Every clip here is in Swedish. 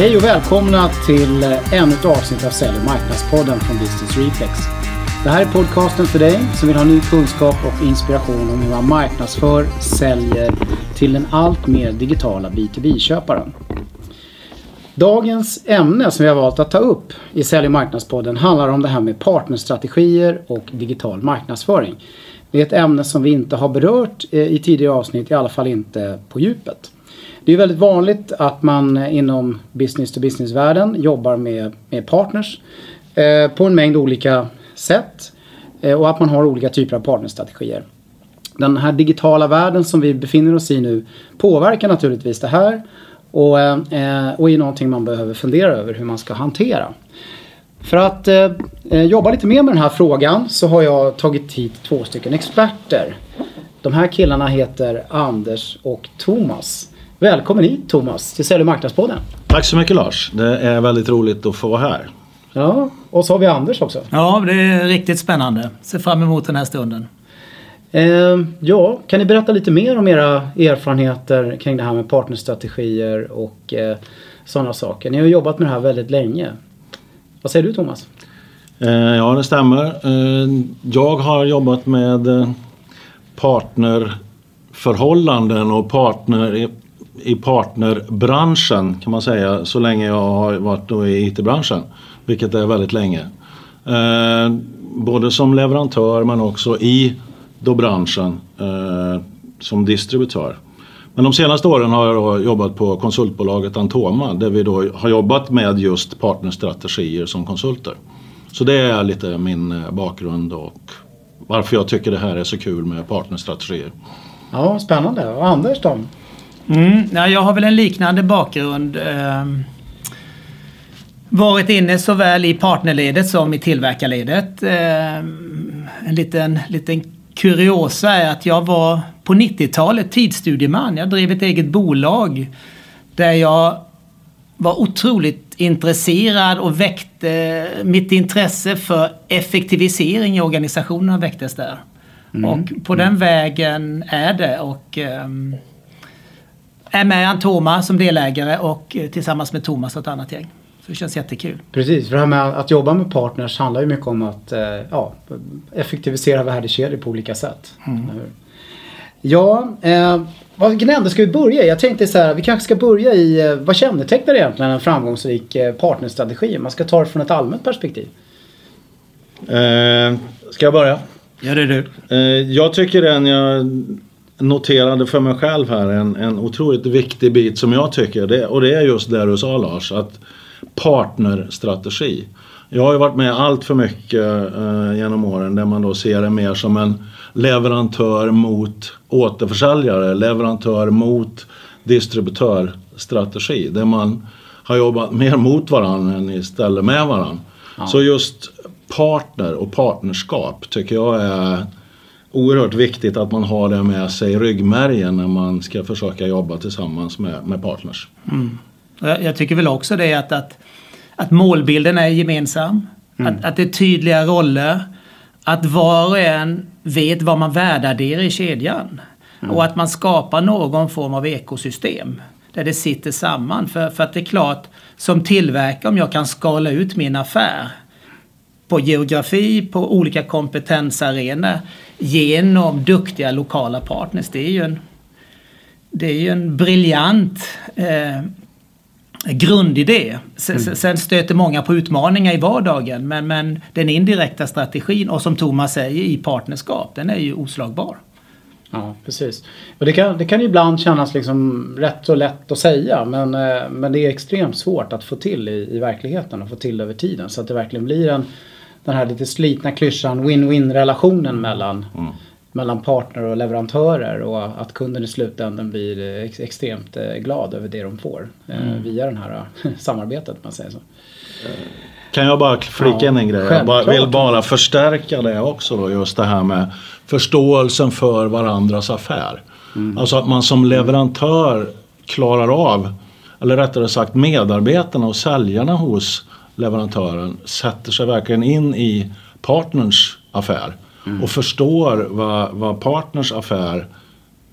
Hej och välkomna till eh, ännu ett avsnitt av Sälj och marknadspodden från Business Reflex. Det här är podcasten för dig som vill ha ny kunskap och inspiration om hur man marknadsför, säljer till den allt mer digitala B2B-köparen. Dagens ämne som vi har valt att ta upp i Sälj och marknadspodden handlar om det här med partnerstrategier och digital marknadsföring. Det är ett ämne som vi inte har berört eh, i tidigare avsnitt, i alla fall inte på djupet. Det är väldigt vanligt att man inom business to business-världen jobbar med, med partners eh, på en mängd olika sätt eh, och att man har olika typer av partnerstrategier. Den här digitala världen som vi befinner oss i nu påverkar naturligtvis det här och, eh, och är någonting man behöver fundera över hur man ska hantera. För att eh, eh jobba lite mer med den här frågan så har jag tagit hit två stycken experter. De här killarna heter Anders och Thomas. Välkommen hit Thomas till Sälj och marknadspodden. Tack så mycket Lars. Det är väldigt roligt att få vara här. Ja, och så har vi Anders också. Ja, det är riktigt spännande. Ser fram emot den här stunden. Eh, ja, kan ni berätta lite mer om era erfarenheter kring det här med partnerstrategier och eh, sådana saker? Ni har jobbat med det här väldigt länge. Vad säger du Thomas? Eh, ja, det stämmer. Eh, jag har jobbat med eh, partnerförhållanden och partner i, partnerbranschen kan man säga så länge jag har varit i IT-branschen. Vilket är väldigt länge. Eh, både som leverantör men också i då branschen eh, som distributör. Men de senaste åren har jag då jobbat på konsultbolaget Antoma där vi då har jobbat med just partnerstrategier som konsulter. Så det är lite min eh, bakgrund och varför jag tycker det här är så kul med partnerstrategier. Ja, spännande. Och Anders då? Mm, ja, jag har väl en liknande bakgrund. Eh, varit inne såväl i partnerledet som i tillverkarledet. Eh, en liten, liten kuriosa är att jag var på 90-talet tidsstudieman. Jag drev ett eget bolag där jag var otroligt intresserad och väckte mitt intresse för effektivisering i organisationen väcktes där. Mm. Och på den mm. vägen är det och um, är med Antoma som delägare och tillsammans med Thomas och ett annat gäng. Så det känns jättekul. Precis, för det här med att jobba med partners handlar ju mycket om att eh, ja, effektivisera värdekedjor på olika sätt. Mm. Ja, eh, vilken ände ska vi börja i? Jag tänkte så här, vi kanske ska börja i eh, vad kännetecknar egentligen en framgångsrik eh, partnerstrategi? Man ska ta det från ett allmänt perspektiv. Eh, ska jag börja? Ja, det är du. Eh, jag tycker den jag noterade för mig själv här en, en otroligt viktig bit som jag tycker det, och det är just det du sa Lars. Att partnerstrategi. Jag har ju varit med allt för mycket eh, genom åren där man då ser det mer som en leverantör mot återförsäljare, leverantör mot distributörstrategi. Där man har jobbat mer mot varandra än istället med varandra. Ja. Så just partner och partnerskap tycker jag är oerhört viktigt att man har det med sig i ryggmärgen när man ska försöka jobba tillsammans med, med partners. Mm. Jag tycker väl också det att, att, att målbilden är gemensam. Mm. Att, att det är tydliga roller. Att var och en vet vad man värdeadderar i kedjan. Mm. Och att man skapar någon form av ekosystem. Där det sitter samman. För, för att det är klart, som tillverkare om jag kan skala ut min affär på geografi, på olika kompetensarenor genom duktiga lokala partners. Det är ju en, det är ju en briljant eh, grundidé. Sen, mm. sen stöter många på utmaningar i vardagen men, men den indirekta strategin och som Thomas säger i partnerskap, den är ju oslagbar. Ja, precis. Och det, kan, det kan ibland kännas liksom rätt så lätt att säga men, eh, men det är extremt svårt att få till i, i verkligheten och få till över tiden så att det verkligen blir en den här lite slitna klyschan win-win relationen mellan mm mellan partner och leverantörer och att kunden i slutändan blir ex extremt eh, glad över det de får eh, mm. via det här eh, samarbetet. Man säger så. Kan jag bara flika ja, in en grej? Jag bara, vill bara förstärka det också då, just det här med förståelsen för varandras affär. Mm. Alltså att man som leverantör klarar av, eller rättare sagt medarbetarna och säljarna hos leverantören sätter sig verkligen in i partners affär. Mm. Och förstår vad, vad partners affär,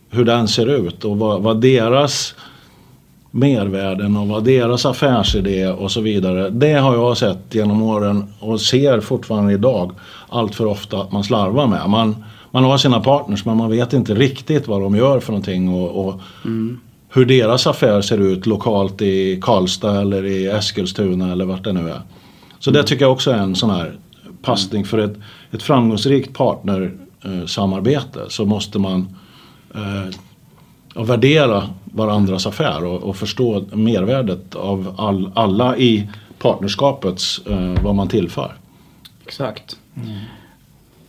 hur den ser ut och vad, vad deras mervärden och vad deras affärsidé och så vidare. Det har jag sett genom åren och ser fortfarande idag allt för ofta att man slarvar med. Man, man har sina partners men man vet inte riktigt vad de gör för någonting och, och mm. Hur deras affär ser ut lokalt i Karlstad eller i Eskilstuna eller vart det nu är. Så det tycker jag också är en sån här passning för ett, ett framgångsrikt partnersamarbete så måste man eh, värdera varandras affär och, och, förstå mervärdet av all, alla i partnerskapets eh, vad man tillför. Exakt. Mm.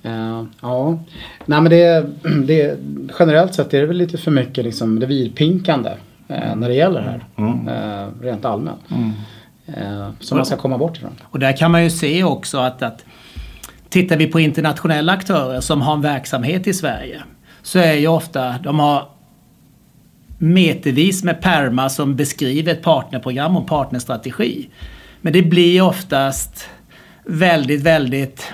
Uh, ja, nej men det, det, generellt sett är det väl lite för mycket liksom revirpinkande uh, när det gäller det här. Mm. Uh, rent allmänt. Mm. som man ska komma bort ifrån. Och där kan man ju se också att, att tittar vi på internationella aktörer som har en verksamhet i Sverige så är ju ofta, de har metervis med perma som beskriver ett partnerprogram och partnerstrategi. Men det blir oftast väldigt, väldigt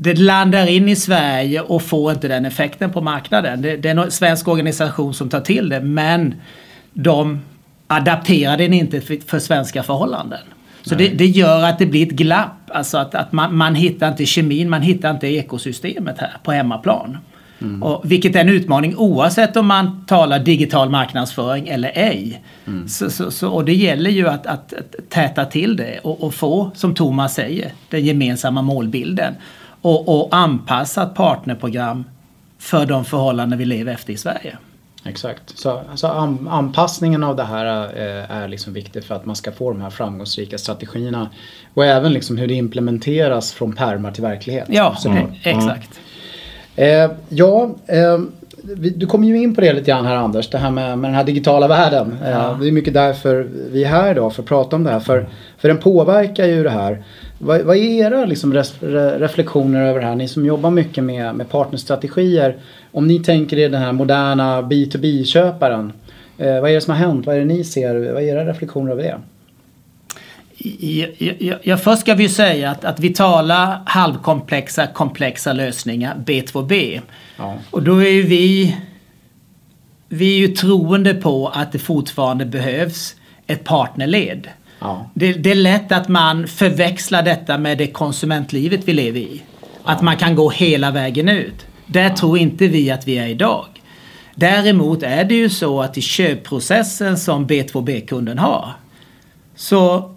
det landar in i Sverige och får inte den effekten på marknaden. Det, det är en svensk organisation som tar till det men de adapterar den inte för, svenska förhållanden. Så det, det, gör att det blir ett glapp. Alltså att, att man, man hittar inte kemin, man hittar inte ekosystemet här på hemmaplan. Mm. Och, vilket är en utmaning oavsett om man talar digital marknadsföring eller ej. Mm. Så, så, så, och det gäller ju att, att, att täta till det och, och, få, som Thomas säger, den gemensamma målbilden och, och anpassa ett partnerprogram för de förhållanden vi lever efter i Sverige. Exakt. Så alltså, anpassningen av det här eh, är liksom viktig för att man ska få de här framgångsrika strategierna. Och även liksom hur det implementeras från permar till verklighet. Ja, mm. exakt. Eh, ja, eh, du kom ju in på det lite grann här Anders, det här med, med den här digitala världen. Eh, ja. det är mycket därför vi är här idag, för att prata om det här. För, för den påverkar ju det här. Vad, vad är era liksom reflektioner över det här? Ni som jobbar mycket med, med partnerstrategier. Om ni tänker er den här moderna B2B-köparen. Eh, vad är det som har hänt? Vad är det ni ser? Vad är era reflektioner över det? Ja, först ska vi säga att, att vi talar halvkomplexa, komplexa lösningar, B2B. Ja. Och då är ju vi, vi är ju troende på att det fortfarande behövs ett partnerled. Ja. Det, det, är lätt att man förväxlar detta med det konsumentlivet vi lever i. Att man kan gå hela vägen ut. Där tror inte vi att vi är idag. Däremot är det ju så att i köpprocessen som B2B-kunden har så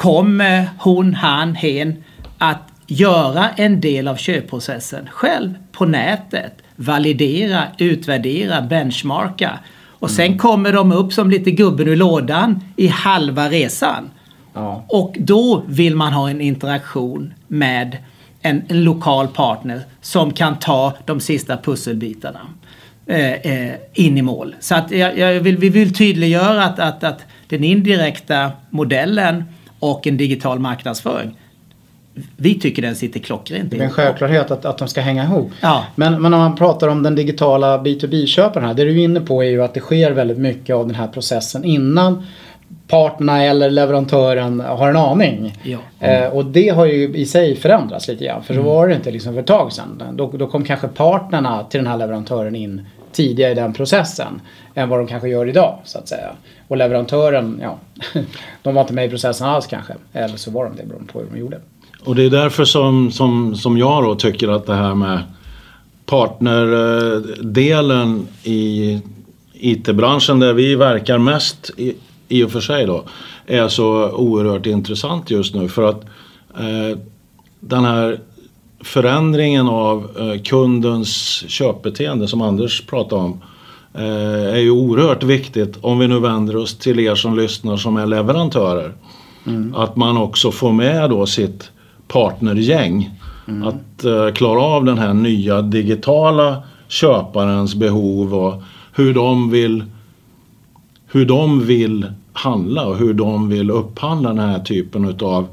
kommer hon, han, hen att göra en del av köpprocessen själv på nätet. Validera, utvärdera, benchmarka. Och sen mm. kommer de upp som lite gubben ur lådan i halva resan. Ja. Och då vill man ha en interaktion med en, en lokal partner som kan ta de sista pusselbitarna eh, eh, in i mål. Så att jag, jag vill, vi vill tydliggöra att, att, att den indirekta modellen och en digital marknadsföring vi tycker den sitter klockrent Det är en självklarhet att, att de ska hänga ihop. Ja. Men, men om man pratar om den digitala B2B-köparen här. Det du är inne på är ju att det sker väldigt mycket av den här processen innan parterna eller leverantören har en aning. Ja. Mm. Eh, och det har ju i sig förändrats lite grann. För så mm. var det inte liksom för ett tag sedan. Då, då kom kanske partnerna till den här leverantören in tidigare i den processen än vad de kanske gör idag så att säga. Och leverantören, ja, de var inte med i processen alls kanske. Eller så var de det beroende på hur de gjorde. Och det är därför som, som, som jag då tycker att det här med partnerdelen i IT-branschen där vi verkar mest i, i och för sig då är så oerhört intressant just nu för att eh, den här förändringen av eh, kundens köpbeteende som Anders pratade om eh, är ju oerhört viktigt om vi nu vänder oss till er som lyssnar som är leverantörer. Mm. Att man också får med då sitt partnergäng. Mm. Att uh, klara av den här nya digitala köparens behov och hur de vill hur de vill handla och hur de vill upphandla den här typen utav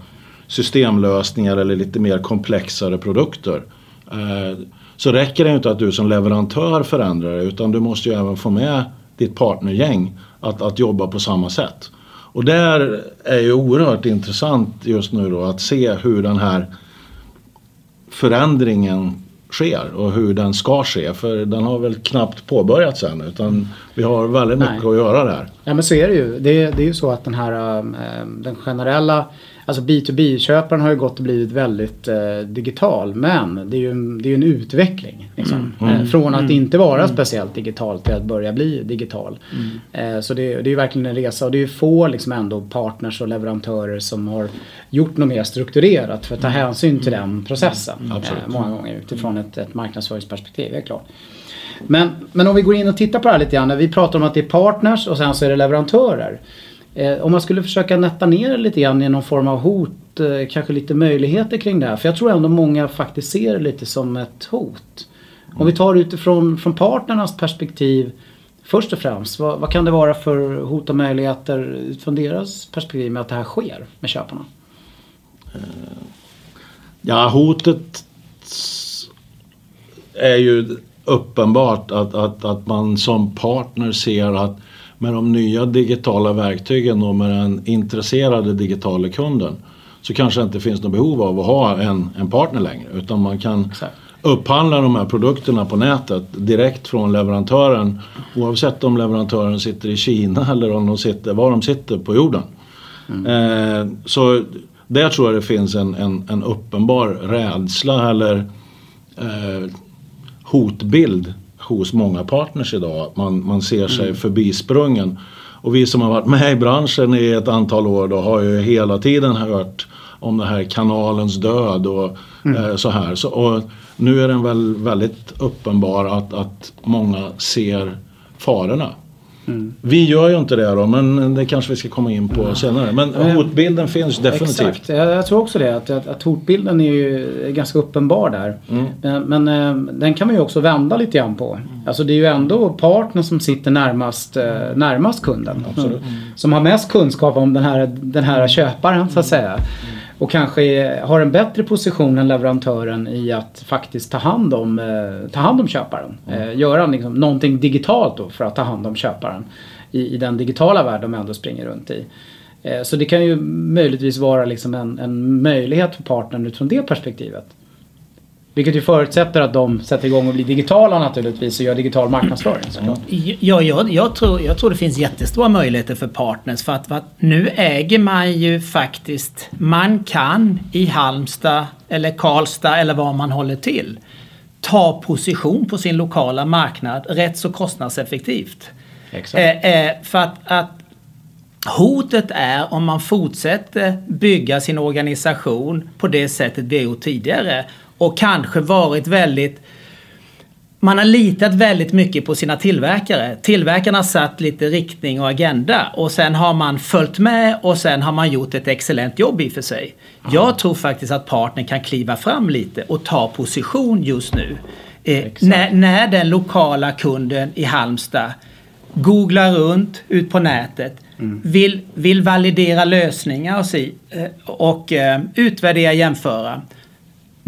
systemlösningar eller lite mer komplexare produkter. Uh, så räcker det inte att du som leverantör förändrar det utan du måste ju även få med ditt partnergäng att, att jobba på samma sätt. Och där är ju oerhört intressant just nu då att se hur den här förändringen sker och hur den ska ske. För den har väl knappt påbörjats än utan vi har väldigt mycket Nej. att göra där. Ja men så är det ju. Det, det är ju så att den här eh, den generella Alltså B2B-köparen har ju gått och blivit väldigt eh, digital men det är ju en, det är en utveckling. Liksom. Eh, från att inte vara speciellt digital till att börja bli digital. Eh, så det, det är ju verkligen en resa och det är ju få liksom ändå partners och leverantörer som har gjort något mer strukturerat för att ta hänsyn till den processen. Eh, många gånger utifrån ett, ett marknadsföringsperspektiv, det är klart. Men, men om vi går in och tittar på det här lite grann. Vi pratar om att det är partners och sen så är det leverantörer. Eh, om man skulle försöka nätta ner det lite grann i någon form av hot, eh, kanske lite möjligheter kring det här. För jag tror ändå många faktiskt ser det lite som ett hot. Om vi tar utifrån från partnernas perspektiv först och främst. Vad, vad kan det vara för hot och möjligheter utifrån deras perspektiv med att det här sker med köparna? Eh, ja, hotet är ju uppenbart att, att, att man som partner ser att med de nya digitala verktygen och med den intresserade digitala kunden så kanske det inte finns något behov av att ha en, en partner längre utan man kan Exakt. upphandla de här produkterna på nätet direkt från leverantören oavsett om leverantören sitter i Kina eller om de sitter, var de sitter på jorden. Eh, så där tror jag det finns en, en, en uppenbar rädsla eller eh, hotbild hos många partners idag. Man, man ser sig förbisprungen. Och vi som har varit med i branschen i ett antal år då har ju hela tiden hört om den här kanalens död och eh, så här. Så, och nu är den väl väldigt uppenbar att, att många ser farorna. Vi gör ju inte det då, men det kanske vi ska komma in på senare. Men hotbilden finns definitivt. Exakt, jag, tror också det. Att, att, att hotbilden är ju ganska uppenbar där. Mm. Men, men eh, den kan man ju också vända lite grann på. Alltså det är ju ändå partnern som sitter närmast, eh, närmast kunden. Absolut. Som har mest kunskap om den här, den här köparen så att säga. Och kanske har en bättre position än leverantören i att faktiskt ta hand om, eh, ta hand om köparen. Eh, göra liksom någonting digitalt då för att ta hand om köparen. I, i den digitala värld de ändå springer runt i. Eh, Så det kan ju möjligtvis vara liksom en, en möjlighet för partnern utifrån det perspektivet. Vilket ju förutsätter att de sätter igång och blir digitala naturligtvis och gör digital marknadsföring såklart. Ja, jag, jag, tror, jag tror det finns jättestora möjligheter för partners för att, för att nu äger man ju faktiskt, man kan i Halmstad eller Karlstad eller var man håller till ta position på sin lokala marknad rätt så kostnadseffektivt. Exakt. Eh, eh, för att, att hotet är om man fortsätter bygga sin organisation på det sättet vi har gjort tidigare och kanske varit väldigt man har litat väldigt mycket på sina tillverkare. Tillverkarna har satt lite riktning och agenda och sen har man följt med och sen har man gjort ett excellent jobb i och för sig. Jag tror faktiskt att partnern kan kliva fram lite och ta position just nu. Eh, när, när den lokala kunden i Halmstad googlar runt ut på nätet, vill, vill validera lösningar och, si, eh, och eh, utvärdera jämföra.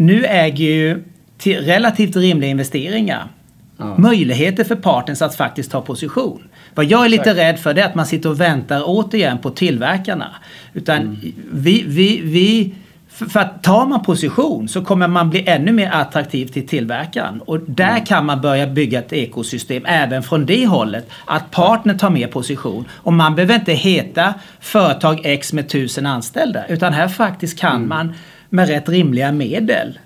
Nu äger ju till relativt rimliga investeringar möjligheter för partners att faktiskt ta position. Vad jag är lite rädd för det är att man sitter och väntar återigen på tillverkarna. Utan vi, vi, vi, för att tar man position så kommer man bli ännu mer attraktiv till tillverkaren. Och där kan man börja bygga ett ekosystem även från det hållet. Att partner tar mer position. Och man behöver inte heta företag X med tusen anställda. Utan här faktiskt kan man med rätt rimliga medel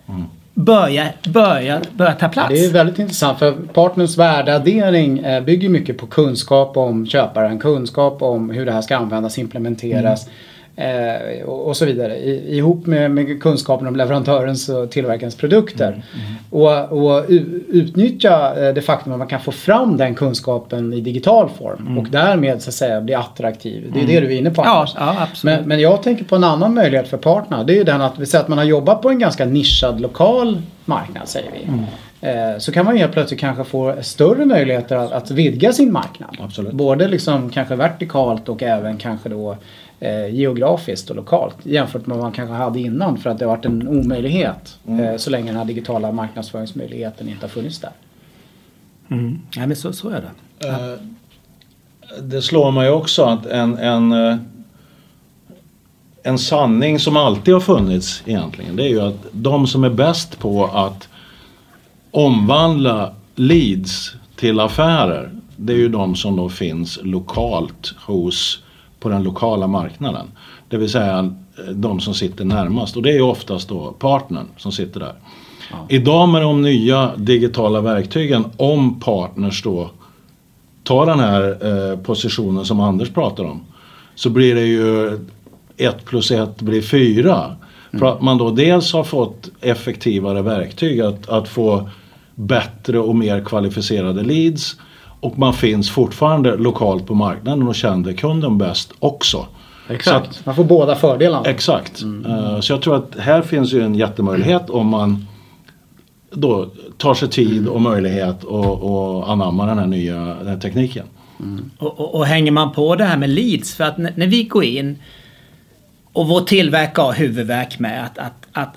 börja, börja, börja ta plats. Det är väldigt intressant för partners värdeaddering eh, bygger mycket på kunskap om köparen, kunskap om hur det här ska användas, implementeras eh, och, och så vidare. I, ihop med, med kunskapen om leverantörens och tillverkarens produkter. Och, och u- utnyttja eh, det faktum att man kan få fram den kunskapen i digital form och därmed så att säga bli attraktiv. Det är det du är inne på Ja, ja. Men, men jag tänker på en annan möjlighet för partner. Det är ju den att vi säger att man har jobbat på en ganska nischad lokal marknad säger vi. Eh, Så kan man ju helt plötsligt kanske få större möjligheter att, att vidga sin marknad. Absolut. Både liksom kanske vertikalt och även kanske då eh, geografiskt och lokalt. Jämfört med vad man kanske hade innan för att det har varit en omöjlighet. Eh, så länge den här digitala marknadsföringsmöjligheten inte har funnits där. Mm. Ja, men så, så är det. Eh, Det slår mig också att en, en, eh, en sanning som alltid har funnits egentligen det är ju att de som är bäst på att omvandla leads till affärer. Det är ju de som då finns lokalt hos, på den lokala marknaden. Det vill säga eh, de som sitter närmast och det är ju oftast då partnern som sitter där. Ja. Idag med de nya digitala verktygen, om partners då tar den här eh, positionen som Anders pratar om, så blir det ju ett plus ett blir fyra. Mm. För att man då dels har fått effektivare verktyg att, att få bättre och mer kvalificerade leads och man finns fortfarande lokalt på marknaden och känner kunden bäst också. Exakt, att, man får båda fördelarna. Exakt. Mm. Uh, så jag tror att här finns ju en jättemöjlighet om man då tar sig tid och möjlighet och, och anammar den här nya den här tekniken. Mm. Och, och, och, hänger man på det här med leads, för att när vi går in och vår tillverkare har huvudvärk med att, att, att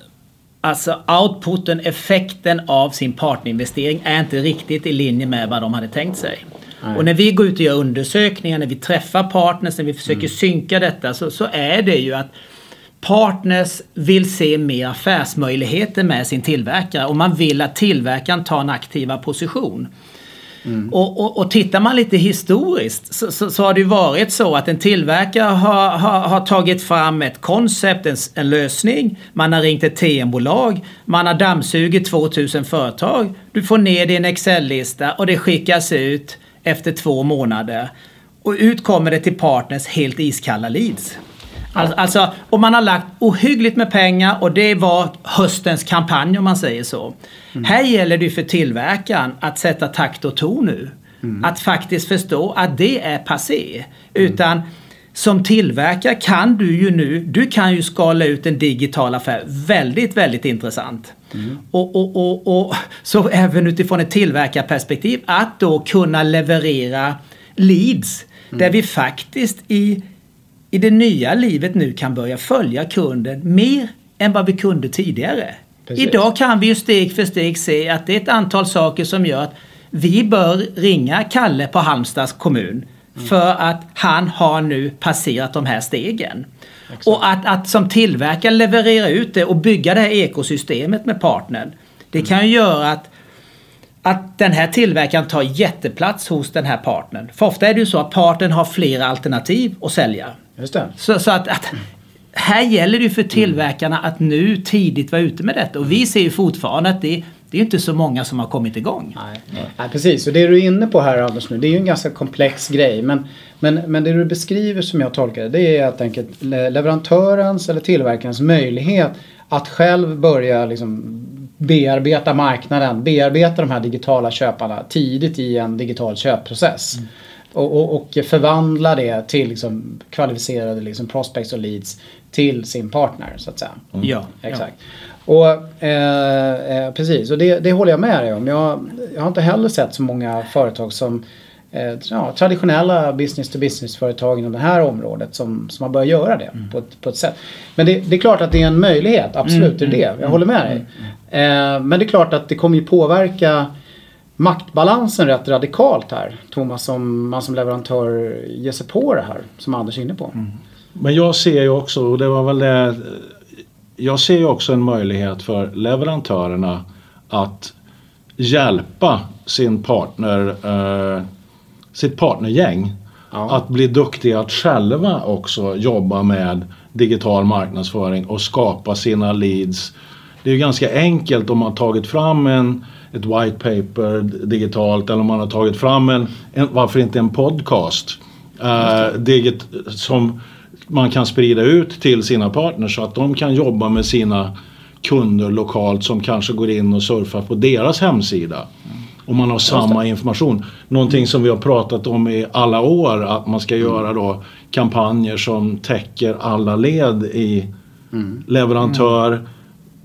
Alltså outputen, effekten av sin partnerinvestering är inte riktigt i linje med vad de hade tänkt sig. Nej. Och när vi går ut och gör undersökningar, när vi träffar partners, när vi försöker mm. synka detta så, så är det ju att Partners vill se mer affärsmöjligheter med sin tillverkare och man vill att tillverkaren tar en aktiva position. Mm. Och, och, och tittar man lite historiskt så, så, så, har det ju varit så att en tillverkare har, har, har tagit fram ett koncept, en, en, lösning. Man har ringt ett TM-bolag. Man har dammsugit 2000 företag. Du får ner din Excel-lista och det skickas ut efter två månader. Och ut kommer det till partners helt iskalla leads. Alltså, och man har lagt ohyggligt med pengar och det var höstens kampanj om man säger så. Mm. Här gäller det för tillverkaren att sätta takt och ton nu. Mm. Att faktiskt förstå att det är passé. Mm. Utan som tillverkare kan du ju nu, du kan ju skala ut en digital affär väldigt, väldigt intressant. Mm. Och, och, och, och, så även utifrån ett tillverkarperspektiv att då kunna leverera leads mm. där vi faktiskt i i det nya livet nu kan börja följa kunden mer än vad vi kunde tidigare. Precis. Idag kan vi ju steg för steg se att det är ett antal saker som gör att vi bör ringa Kalle på Halmstads kommun mm. för att han har nu passerat de här stegen. Exakt. Och att, att som tillverkare leverera ut det och bygga det här ekosystemet med partnern. Det kan ju göra att att den här tillverkaren tar jätteplats hos den här partnern. För ofta är det ju så att partnern har flera alternativ att sälja. Just det. Så, så att, att, här gäller det ju för tillverkarna att nu tidigt vara ute med detta. Och vi ser ju fortfarande att det, det är inte så många som har kommit igång. Nej, Nej precis. Och det du är inne på här Anders nu, det är ju en ganska komplex grej. Men, men, men det du beskriver som jag tolkar det, det är helt enkelt leverantörens eller tillverkarens möjlighet att själv börja liksom bearbeta marknaden, bearbeta de här digitala köparna tidigt i en digital köpprocess. Mm. Och, och, och, förvandla det till liksom kvalificerade liksom prospects och leads till sin partner så att säga. Mm. Ja. Exakt. Ja. Och eh, eh, precis, och det, det håller jag med dig om. Jag, jag har inte heller sett så många företag som eh, ja, traditionella business to business företag inom det här området som, som har börjat göra det mm. på, ett, på ett sätt. Men det, det, är klart att det är en möjlighet, absolut mm, det är det. Jag mm, håller med dig. Mm, eh, men det är klart att det kommer ju påverka maktbalansen rätt radikalt här. Thomas, om man som leverantör ger sig på det här som Anders är inne på. Mm. Men jag ser ju också, och det var väl det, jag ser ju också en möjlighet för leverantörerna att hjälpa sin partner, eh, sitt partnergäng ja. att bli duktiga att själva också jobba med digital marknadsföring och skapa sina leads. Det är ju ganska enkelt om man tagit fram en ett white paper digitalt eller om man har tagit fram en, en varför inte en podcast uh, digit, som man kan sprida ut till sina partners så att de kan jobba med sina kunder lokalt som kanske går in och surfar på deras hemsida. Och man har samma information. Någonting som vi har pratat om i alla år att man ska mm. göra då kampanjer som täcker alla led i mm. leverantör, mm.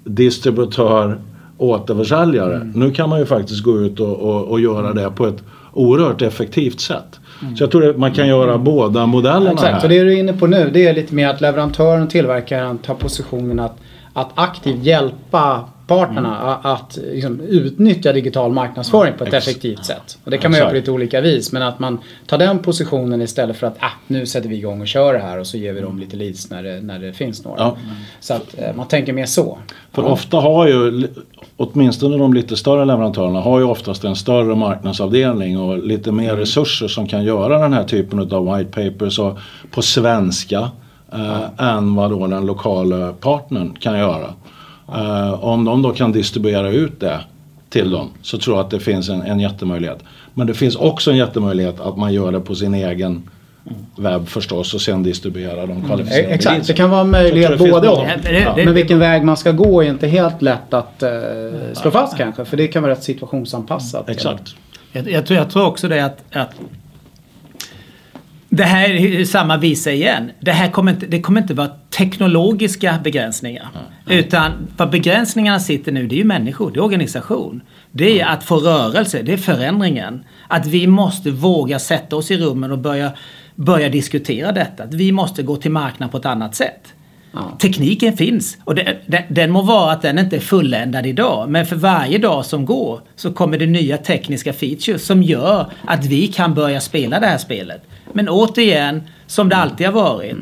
distributör återförsäljare. Mm. Nu kan man ju faktiskt gå ut och, och, och göra det på ett oerhört effektivt sätt. Mm. Så jag tror att man kan göra mm. båda modellerna Exakt, här. och det du är inne på nu det är lite mer att leverantören och tillverkaren tar positionen att att aktivt hjälpa partnerna Mm. att liksom, utnyttja digital marknadsföring på ett Ex- effektivt sätt. Och det kan man göra på lite olika vis. Men att man tar den positionen istället för att ah, nu sätter vi igång och kör det här och så ger vi dem lite leads när det, när det finns några. Ja. Så att eh, man tänker mer så. För ofta har ju, åtminstone de lite större leverantörerna, har ju oftast en större marknadsavdelning och lite mer resurser som kan göra den här typen av white papers och på svenska eh, än vad då den lokala partnern kan göra. Eh, om de då kan distribuera ut det till dem så tror jag att det finns en, en jättemöjlighet. Men det finns också en jättemöjlighet att man gör det på sin egen webb förstås och sen distribuerar de kvalificerade Eh, Exakt, det kan vara en möjlighet både och. Men vilken väg man ska gå är inte helt lätt att eh, slå fast kanske. För det kan vara rätt situationsanpassat. Exakt. Jag, jag, tror, jag tror också det att, att det här är samma visa igen. Det här kommer inte, det kommer inte vara teknologiska begränsningar. Utan vad begränsningarna sitter nu, det är ju människor, det är organisation. Det är att få rörelse, det är förändringen. Att vi måste våga sätta oss i rummen och börja, börja diskutera detta. Att vi måste gå till marknaden på ett annat sätt. Ja. Tekniken finns och det, den, den må vara att den inte är fulländad idag men för varje dag som går så kommer det nya tekniska features som gör att vi kan börja spela det här spelet. Men återigen, som det alltid har varit,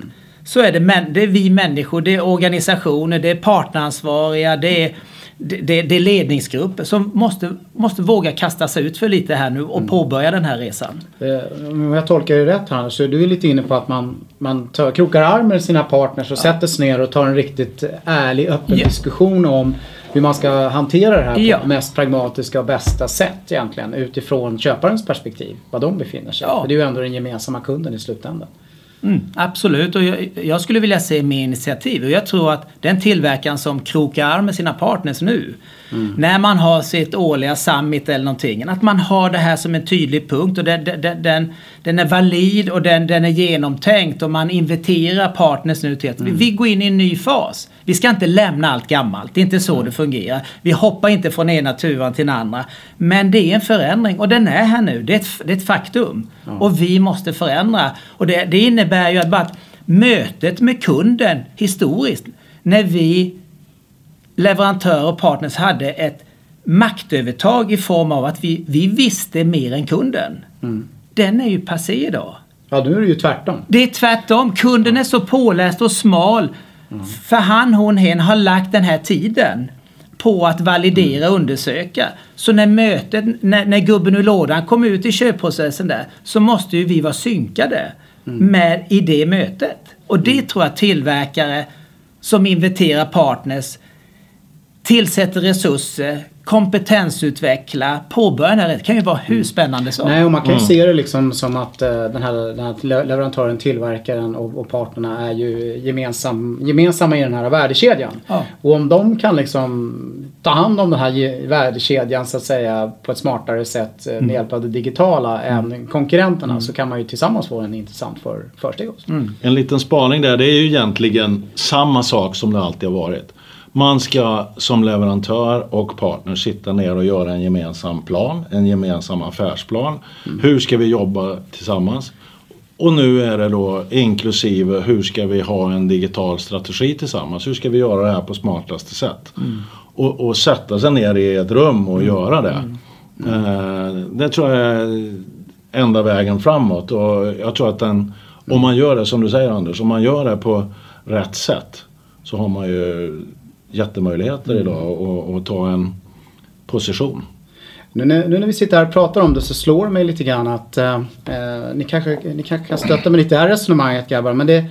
så är det, män, det är vi människor, det är organisationer, det är partneransvariga, det är, det, det, är ledningsgrupper som måste, måste våga kasta sig ut för lite här nu och påbörja den här resan. Eh, Om jag tolkar det rätt här så är du lite inne på att man, man tar, krokar arm med sina partners och sätter sig ner och tar en riktigt ärlig öppen Ja. diskussion om hur man ska hantera det här Ja. på mest pragmatiska och bästa sätt egentligen utifrån köparens perspektiv. Var de befinner sig. Ja. För det är ju ändå den gemensamma kunden i slutändan. Mm, absolut, och jag, jag skulle vilja se mer initiativ. Och jag tror att den tillverkaren som krokar arm med sina partners nu, när man har sitt årliga summit eller någonting, att man har det här som en tydlig punkt och den, den, den, den är valid och den, den är genomtänkt och man inviterar partners nu till att vi, vi går in i en ny fas. Vi ska inte lämna allt gammalt, det är inte så det fungerar. Vi hoppar inte från ena tuvan till den andra. Men det är en förändring och den är här nu, det är ett, det är ett faktum. Och vi måste förändra. Och det, det innebär ju att bara att mötet med kunden historiskt, när vi leverantörer och partners hade ett maktövertag i form av att vi, vi visste mer än kunden. Den är ju passé idag. Ja, nu är det ju tvärtom. Det är tvärtom. Kunden är så påläst och smal. För han, hon, hen har lagt den här tiden på att validera och undersöka. Så när mötet, när, när gubben ur lådan kommer ut i köpprocessen där så måste ju vi vara synkade med i det mötet. Och det tror jag tillverkare som inviterar partners tillsätter resurser, kompetensutveckla, påbörja det här. Det kan ju vara hur spännande som. Nej, och man kan ju se det liksom som att eh, den, här, den här le- leverantören, tillverkaren och, och parterna är ju gemensam, gemensamma i den här värdekedjan. Ja. Och om de kan liksom ta hand om den här värdekedjan så att säga på ett smartare sätt eh, med hjälp av det digitala än konkurrenterna så kan man ju tillsammans få en intressant för, försteg också. En liten spaning där, det är ju egentligen samma sak som det alltid har varit. Man ska som leverantör och partner sitta ner och göra en gemensam plan, en gemensam affärsplan. Hur ska vi jobba tillsammans? Och nu är det då inklusive hur ska vi ha en digital strategi tillsammans? Hur ska vi göra det här på smartaste sätt? Och, och sätta sig ner i ett rum och göra det. Eh, det tror jag är enda vägen framåt. Och jag tror att den, om man gör det som du säger Anders, om man gör det på rätt sätt så har man ju jättemöjligheter idag att- att ta en position. Nu när, nu när vi sitter här och pratar om det så slår det mig lite grann att eh, eh, ni, kanske, ni kanske kan stötta mig lite i det här resonemanget grabbar. Men det,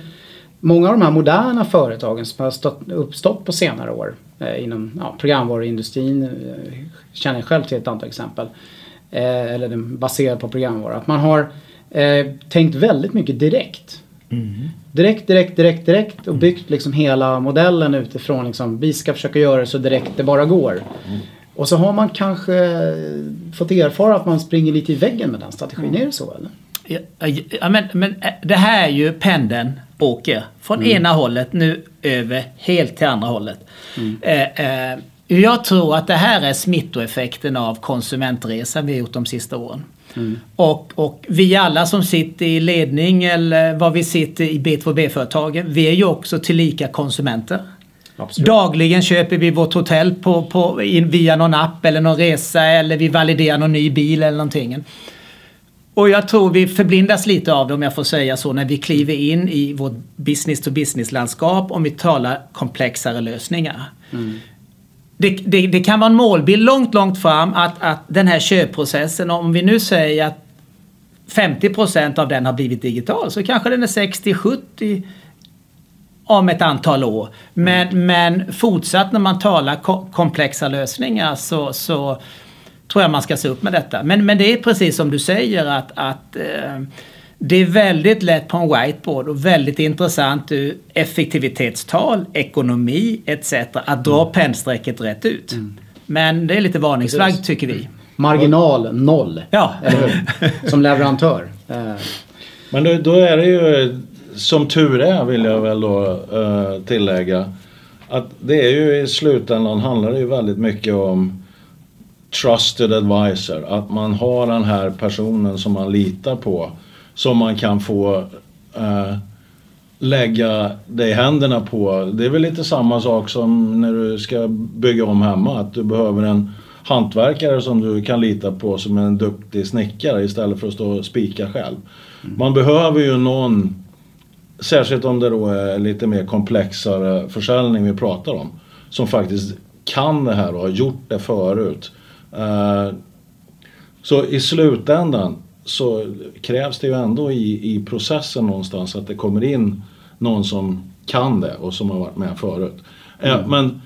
många av de här moderna företagen som har stått, uppstått på senare år eh, inom ja, programvaruindustrin eh, känner jag själv till ett antal exempel. Eh, eller den baserad på programvara. Att man har eh, tänkt väldigt mycket direkt. Direkt, direkt, direkt, direkt och byggt liksom hela modellen utifrån liksom, vi ska försöka göra det så direkt det bara går. Och så har man kanske fått erfara att man springer lite i väggen med den strategin. Är det så eller? Ja, men, men eh, det här är ju pendeln åker från ena hållet nu över helt till andra hållet. Eh, eh, jag tror att det här är smittoeffekten av konsumentresan vi har gjort de sista åren. Och, och vi alla som sitter i ledning eller vad vi sitter i B2B-företagen, vi är ju också tillika konsumenter. Absolut. Dagligen köper vi vårt hotell på, på, in, via någon app eller någon resa eller vi validerar någon ny bil eller någonting. Och jag tror vi förblindas lite av det om jag får säga så när vi kliver in i vårt business to business-landskap om vi talar komplexare lösningar. Mm. Det, det, det, kan vara en målbild långt, långt fram att, att den här köpprocessen, om vi nu säger att 50% av den har blivit digital så kanske den är 60-70 om ett antal år. Men, mm. men fortsatt när man talar komplexa lösningar så, så tror jag man ska se upp med detta. Men, men det är precis som du säger att, att eh, det är väldigt lätt på en whiteboard och väldigt intressant ur effektivitetstal, ekonomi etc. att dra mm. pennstrecket rätt ut. Mm. Men det är lite varningsflagg tycker vi. Marginal noll. Ja. Som leverantör. Eh. Men då, då, är det ju som tur är vill jag väl då uh, tillägga. Att det är ju i slutändan handlar det ju väldigt mycket om trusted advisor. Att man har den här personen som man litar på. Som man kan få uh, lägga i händerna på. Det är väl lite samma sak som när du ska bygga om hemma. Att du behöver en hantverkare som du kan lita på som en duktig snickare istället för att stå och spika själv. Mm. Man behöver ju någon, särskilt om det då är lite mer komplexare försäljning vi pratar om, som faktiskt kan det här och har gjort det förut. Uh, så i slutändan så krävs det ju ändå i, i processen någonstans att det kommer in någon som kan det och som har varit med förut. Eh, mm. Men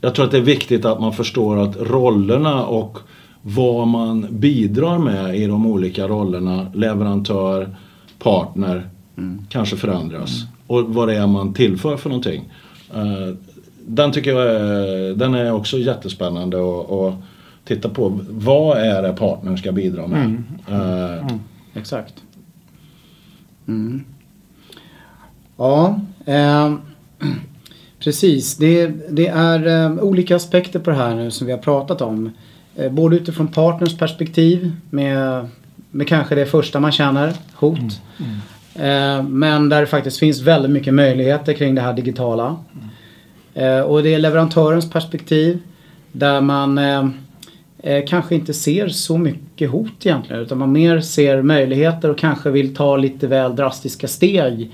jag tror att det är viktigt att man förstår att rollerna och vad man bidrar med i de olika rollerna, leverantör, partner, mm. kanske förändras. Mm. Och vad det är man tillför för någonting. Uh, den tycker jag är, den är också jättespännande att titta på. Vad är det partnern ska bidra med? Mm. Uh, Exakt. Mm. Ja. Eh. Precis, det, det är eh, olika aspekter på det här nu som vi har pratat om. Eh, både utifrån partners perspektiv med, med kanske det första man känner, hot. Mm. Mm. Eh, men där det faktiskt finns väldigt mycket möjligheter kring det här digitala. Mm. och det är leverantörens perspektiv där man eh, kanske inte ser så mycket hot egentligen utan man mer ser möjligheter och kanske vill ta lite väl drastiska steg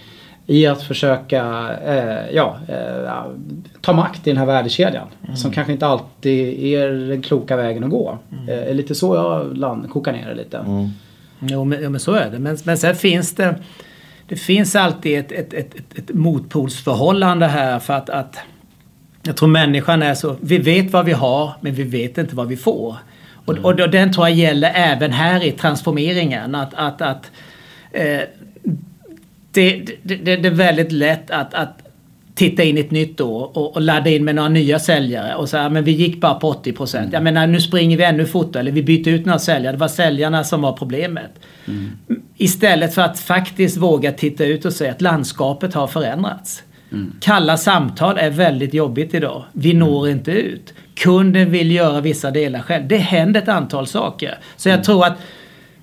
i att försöka eh, ja, eh, ta makt i den här värdekedjan. Mm. Som kanske inte alltid är den kloka vägen att gå. Mm. Eh, lite så jag land, kokar ner det lite. Mm. Jo, men, jo men så är det. Men, men sen finns det det finns alltid ett, ett, ett, ett, motpolsförhållande här för att, att jag tror människan är så, vi vet vad vi har men vi vet inte vad vi får. Och, mm. och den tror jag gäller även här i transformeringen. Att, att, att eh, det, det, det, är väldigt lätt att, att titta in i ett nytt år och, och ladda in med några nya säljare och säga men vi gick bara på 80 procent. Mm. Jag menar nu springer vi ännu fortare eller vi byter ut några säljare. Det var säljarna som var problemet. Mm. Istället för att faktiskt våga titta ut och säga att landskapet har förändrats. Mm. Kalla samtal är väldigt jobbigt idag. Vi mm. når inte ut. Kunden vill göra vissa delar själv. Det händer ett antal saker. Så jag mm. tror att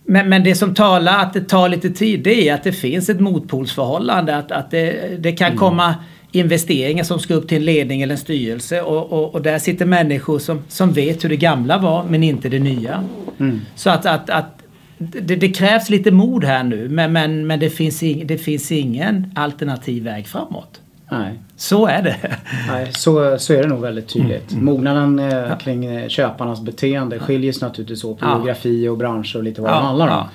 men, men det som talar att det tar lite tid det är att det finns ett motpolsförhållande. Att, att det, det kan mm. komma investeringar som ska upp till en ledning eller en styrelse och, och, och, där sitter människor som, som vet hur det gamla var men inte det nya. Mm. Så att, att, att det, det, krävs lite mod här nu men, men, men det, finns ing, det finns ingen alternativ väg framåt. Nej. Så är det. Nej, så, så är det nog väldigt tydligt. Mm. Mognaden eh, kring eh, köparnas beteende skiljer sig naturligtvis åt ja. geografi och branscher och lite vad ja. det handlar om. Ja.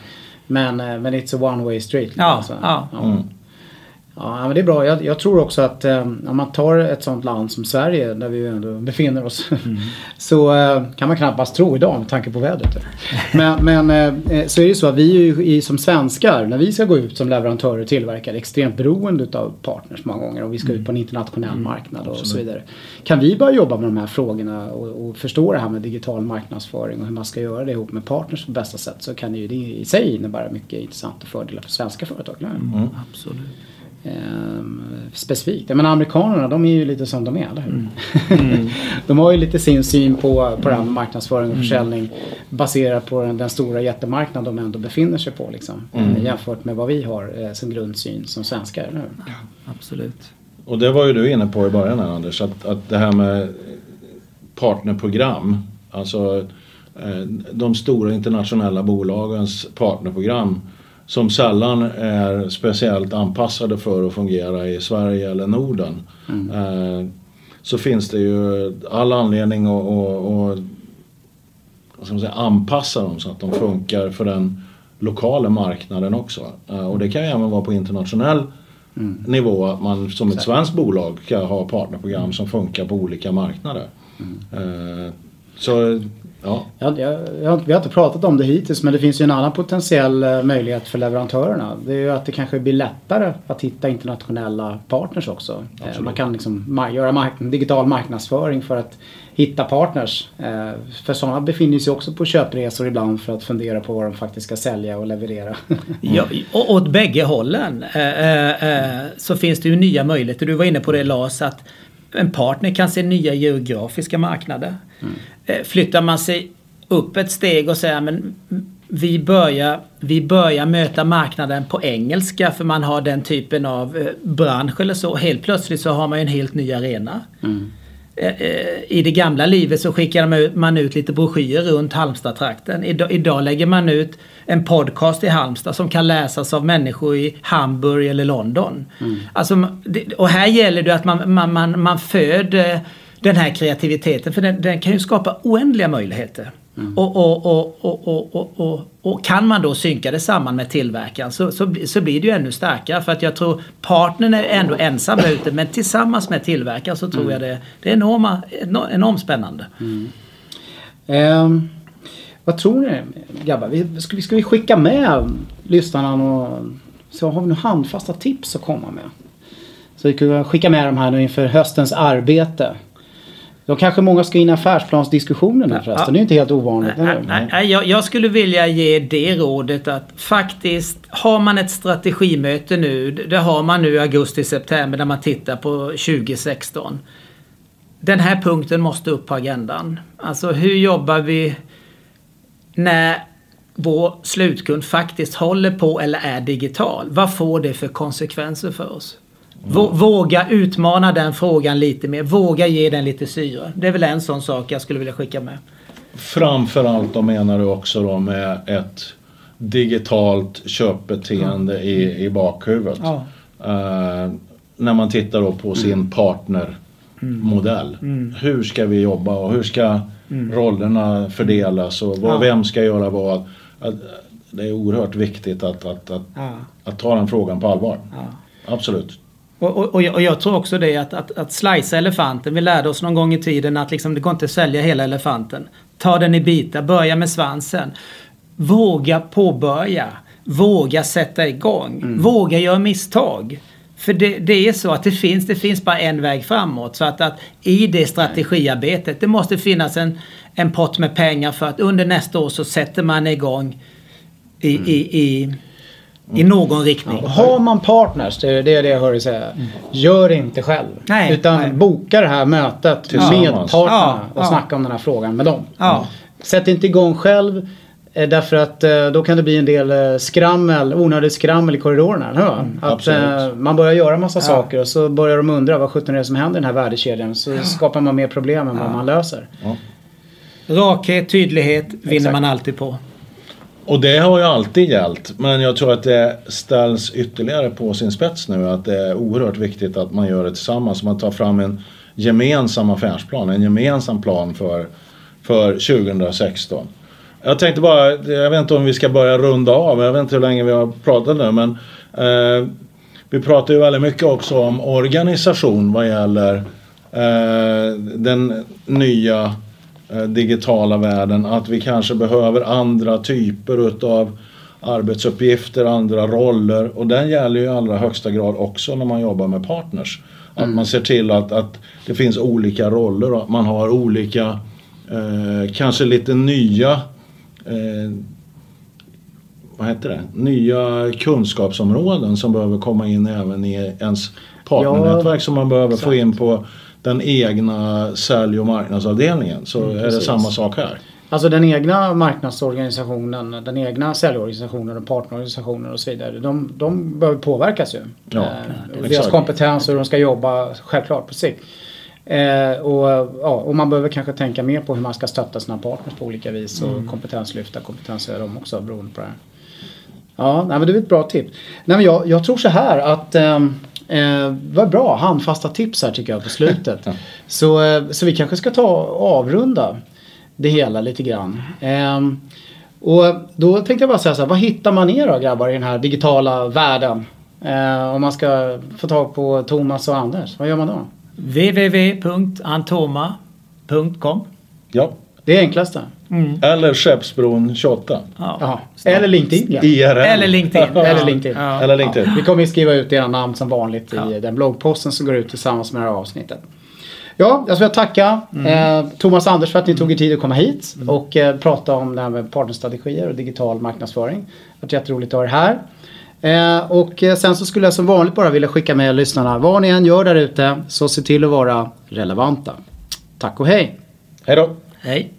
Men, eh, men it's a one way street. Ja. Alltså. ja. Mm. Ja, men det är bra. Jag, jag tror också att eh, om man tar ett sånt land som Sverige där vi ändå befinner oss. Mm. så eh, kan man knappast tro idag med tanke på vädret. men, men eh, så är det så att vi är ju som svenskar när vi ska gå ut som leverantörer och tillverkare extremt beroende av partners många gånger. Om vi ska mm. ut på en internationell mm. marknad och så vidare. Kan vi börja jobba med de här frågorna och, och, förstå det här med digital marknadsföring och hur man ska göra det ihop med partners på bästa sätt så kan det ju det i sig innebära mycket intressanta fördelar för svenska företag. Mm. Absolut eh, specifikt. Jag menar amerikanerna de är ju lite som de är, eller hur? Mm. Mm. de har ju lite sin syn på, på det här med marknadsföring och mm. försäljning baserat på den, den, stora jättemarknad de ändå befinner sig på liksom. Mm. Jämfört med vad vi har eh, som grundsyn som svenskar, eller hur? Ja, absolut. Och det var ju du inne på i början här Anders, att, att det här med partnerprogram, alltså eh, de stora internationella bolagens partnerprogram som sällan är speciellt anpassade för att fungera i Sverige eller Norden. Mm. Eh, så finns det ju all anledning att, att, att säga, anpassa dem så att de funkar för den lokala marknaden också. Eh, och det kan ju även vara på internationell mm. nivå att man som ett svenskt bolag kan ha partnerprogram som funkar på olika marknader. Mm. Eh, så Ja. Jag, jag, jag, vi har inte pratat om det hittills men det finns ju en annan potentiell eh, möjlighet för leverantörerna. Det är ju att det kanske blir lättare att hitta internationella partners också. Eh, Absolut. Man kan liksom göra mark digital marknadsföring för att hitta partners. Eh, för sådana befinner sig också på köpresor ibland för att fundera på vad de faktiskt ska sälja och leverera. ja, och åt bägge hållen så finns det ju nya möjligheter. Du var inne på det Lars att en partner kan se nya geografiska marknader. Mm. Flyttar man sig upp ett steg och säger men vi börjar, vi börjar möta marknaden på engelska för man har den typen av eh, bransch eller så. Helt plötsligt så har man en helt ny arena. Mm. Eh, I det gamla livet så skickade man ut lite broschyrer runt Halmstad-trakten. Idag, idag lägger man ut en podcast i Halmstad som kan läsas av människor i Hamburg eller London. Mm. Alltså, och här gäller det att man, man, man, man föder den här kreativiteten för den, den kan ju skapa oändliga möjligheter. Mm. Och, och, och, och, och, kan man då synka det samman med tillverkaren så, så, så blir det ju ännu starkare. För att jag tror partnern är ändå ensam ute men tillsammans med tillverkaren så tror mm. jag det, det är enorma, enormt spännande. Mm. Um, vad tror ni grabbar? Vi, ska, vi, ska vi skicka med lyssnarna och, så har vi några handfasta tips att komma med? Så vi kan skicka med de här nu inför höstens arbete. Då kanske många ska in i affärsplansdiskussionen nu förresten. Ja. Det är inte helt ovanligt. Nej, nej, nej. Jag, jag, skulle vilja ge det rådet att faktiskt har man ett strategimöte nu. Det har man nu i augusti-september när man tittar på 2016. Den här punkten måste upp på agendan. Alltså hur jobbar vi när vår slutkund faktiskt håller på eller är digital. Vad får det för konsekvenser för oss? Våga utmana den frågan lite mer. Våga ge den lite syre. Det är väl en sån sak jag skulle vilja skicka med. Framförallt då menar du också då med ett digitalt köpbeteende mm. i, i bakhuvudet. Ja. Uh, när man tittar då på sin mm. partnermodell. Mm. Hur ska vi jobba och hur ska mm. rollerna fördelas och vad, ja. vem ska göra vad. Det är oerhört viktigt att, att, att, ja. att ta den frågan på allvar. Absolut. Och, och, och, jag, och, jag, tror också det att, att, att slicea elefanten. Vi lärde oss någon gång i tiden att liksom, det går inte att sälja hela elefanten. Ta den i bitar, börja med svansen. Våga påbörja. Våga sätta igång. Mm. Våga göra misstag. För det, det, är så att det finns, det finns bara en väg framåt. Så att, att i det strategiarbetet, det måste finnas en, en pott med pengar för att under nästa år så sätter man igång i, mm. i, i i någon riktning. Ja, har man partners, det är det jag hör dig säga. Mm. Gör inte själv. Nej, utan nej. boka det här mötet med partnerna ja, och ja. snacka om den här frågan med dem. Ja. Sätt inte igång själv. Eh, därför att eh, då kan det bli en del eh, skrammel, onödigt skrammel i korridorerna. Mm, att man börjar göra massa ja. saker och så börjar de undra vad sjutton är det som händer i den här värdekedjan. Så ja. skapar man mer problem än vad man löser. Rakhet, tydlighet vinner Exakt. man alltid på. Och det har ju alltid gällt. Men jag tror att det ställs ytterligare på sin spets nu. Att det är oerhört viktigt att man gör det tillsammans. Man tar fram en gemensam affärsplan. En gemensam plan för, för 2016. Jag tänkte bara, jag vet inte om vi ska börja runda av. Jag vet inte hur länge vi har pratat nu. Men eh, vi pratar ju väldigt mycket också om organisation vad gäller eh, den nya digitala världen. Att vi kanske behöver andra typer utav arbetsuppgifter, andra roller. Och den gäller ju i allra högsta grad också när man jobbar med partners. Att mm. man ser till att, att det finns olika roller och att man har olika, eh, kanske lite nya eh, vad heter det? Nya kunskapsområden som behöver komma in även i ens partnernätverk ja, som man behöver exakt. få in på den egna sälj och marknadsavdelningen så mm, är det samma sak här. Alltså den egna marknadsorganisationen, den egna säljorganisationen och partnerorganisationen och så vidare. De, de behöver påverkas ju. Ja, eh, exakt. deras kompetens och hur de ska jobba självklart på sikt. Eh, och, ja, och man behöver kanske tänka mer på hur man ska stötta sina partners på olika vis och Mm. kompetenslyfta, kompetenshöja dem också beroende på det här. Ja, nej, men det är ett bra tips. Nej, men jag, jag tror så här att ehm, eh, vad bra handfasta tips här tycker jag på slutet. Ja. så, eh, så vi kanske ska ta och avrunda det hela lite grann. Ehm, och då tänkte jag bara säga så här, vad hittar man er då grabbar i den här digitala världen? Eh, om man ska få tag på Thomas och Anders, vad gör man då? www.antoma.com Ja. Det är enklaste. Eller Skeppsbron 28. Ja. Eller LinkedIn. Ja. IRL. Eller LinkedIn. Eller LinkedIn. Ja. Eller LinkedIn. Vi kommer ju skriva ut era namn som vanligt i Ja. den bloggposten som går ut tillsammans med det här avsnittet. Ja, jag ska tacka Mm. eh, Thomas och Anders för att ni tog er tid att komma hit och eh, prata om det här med partnerstrategier och digital marknadsföring. Det har varit jätteroligt att ha er här. Eh, och eh, sen så skulle jag som vanligt bara vilja skicka med lyssnarna, vad ni än gör där ute, så se till att vara relevanta. Tack och hej! Hej då. Hej.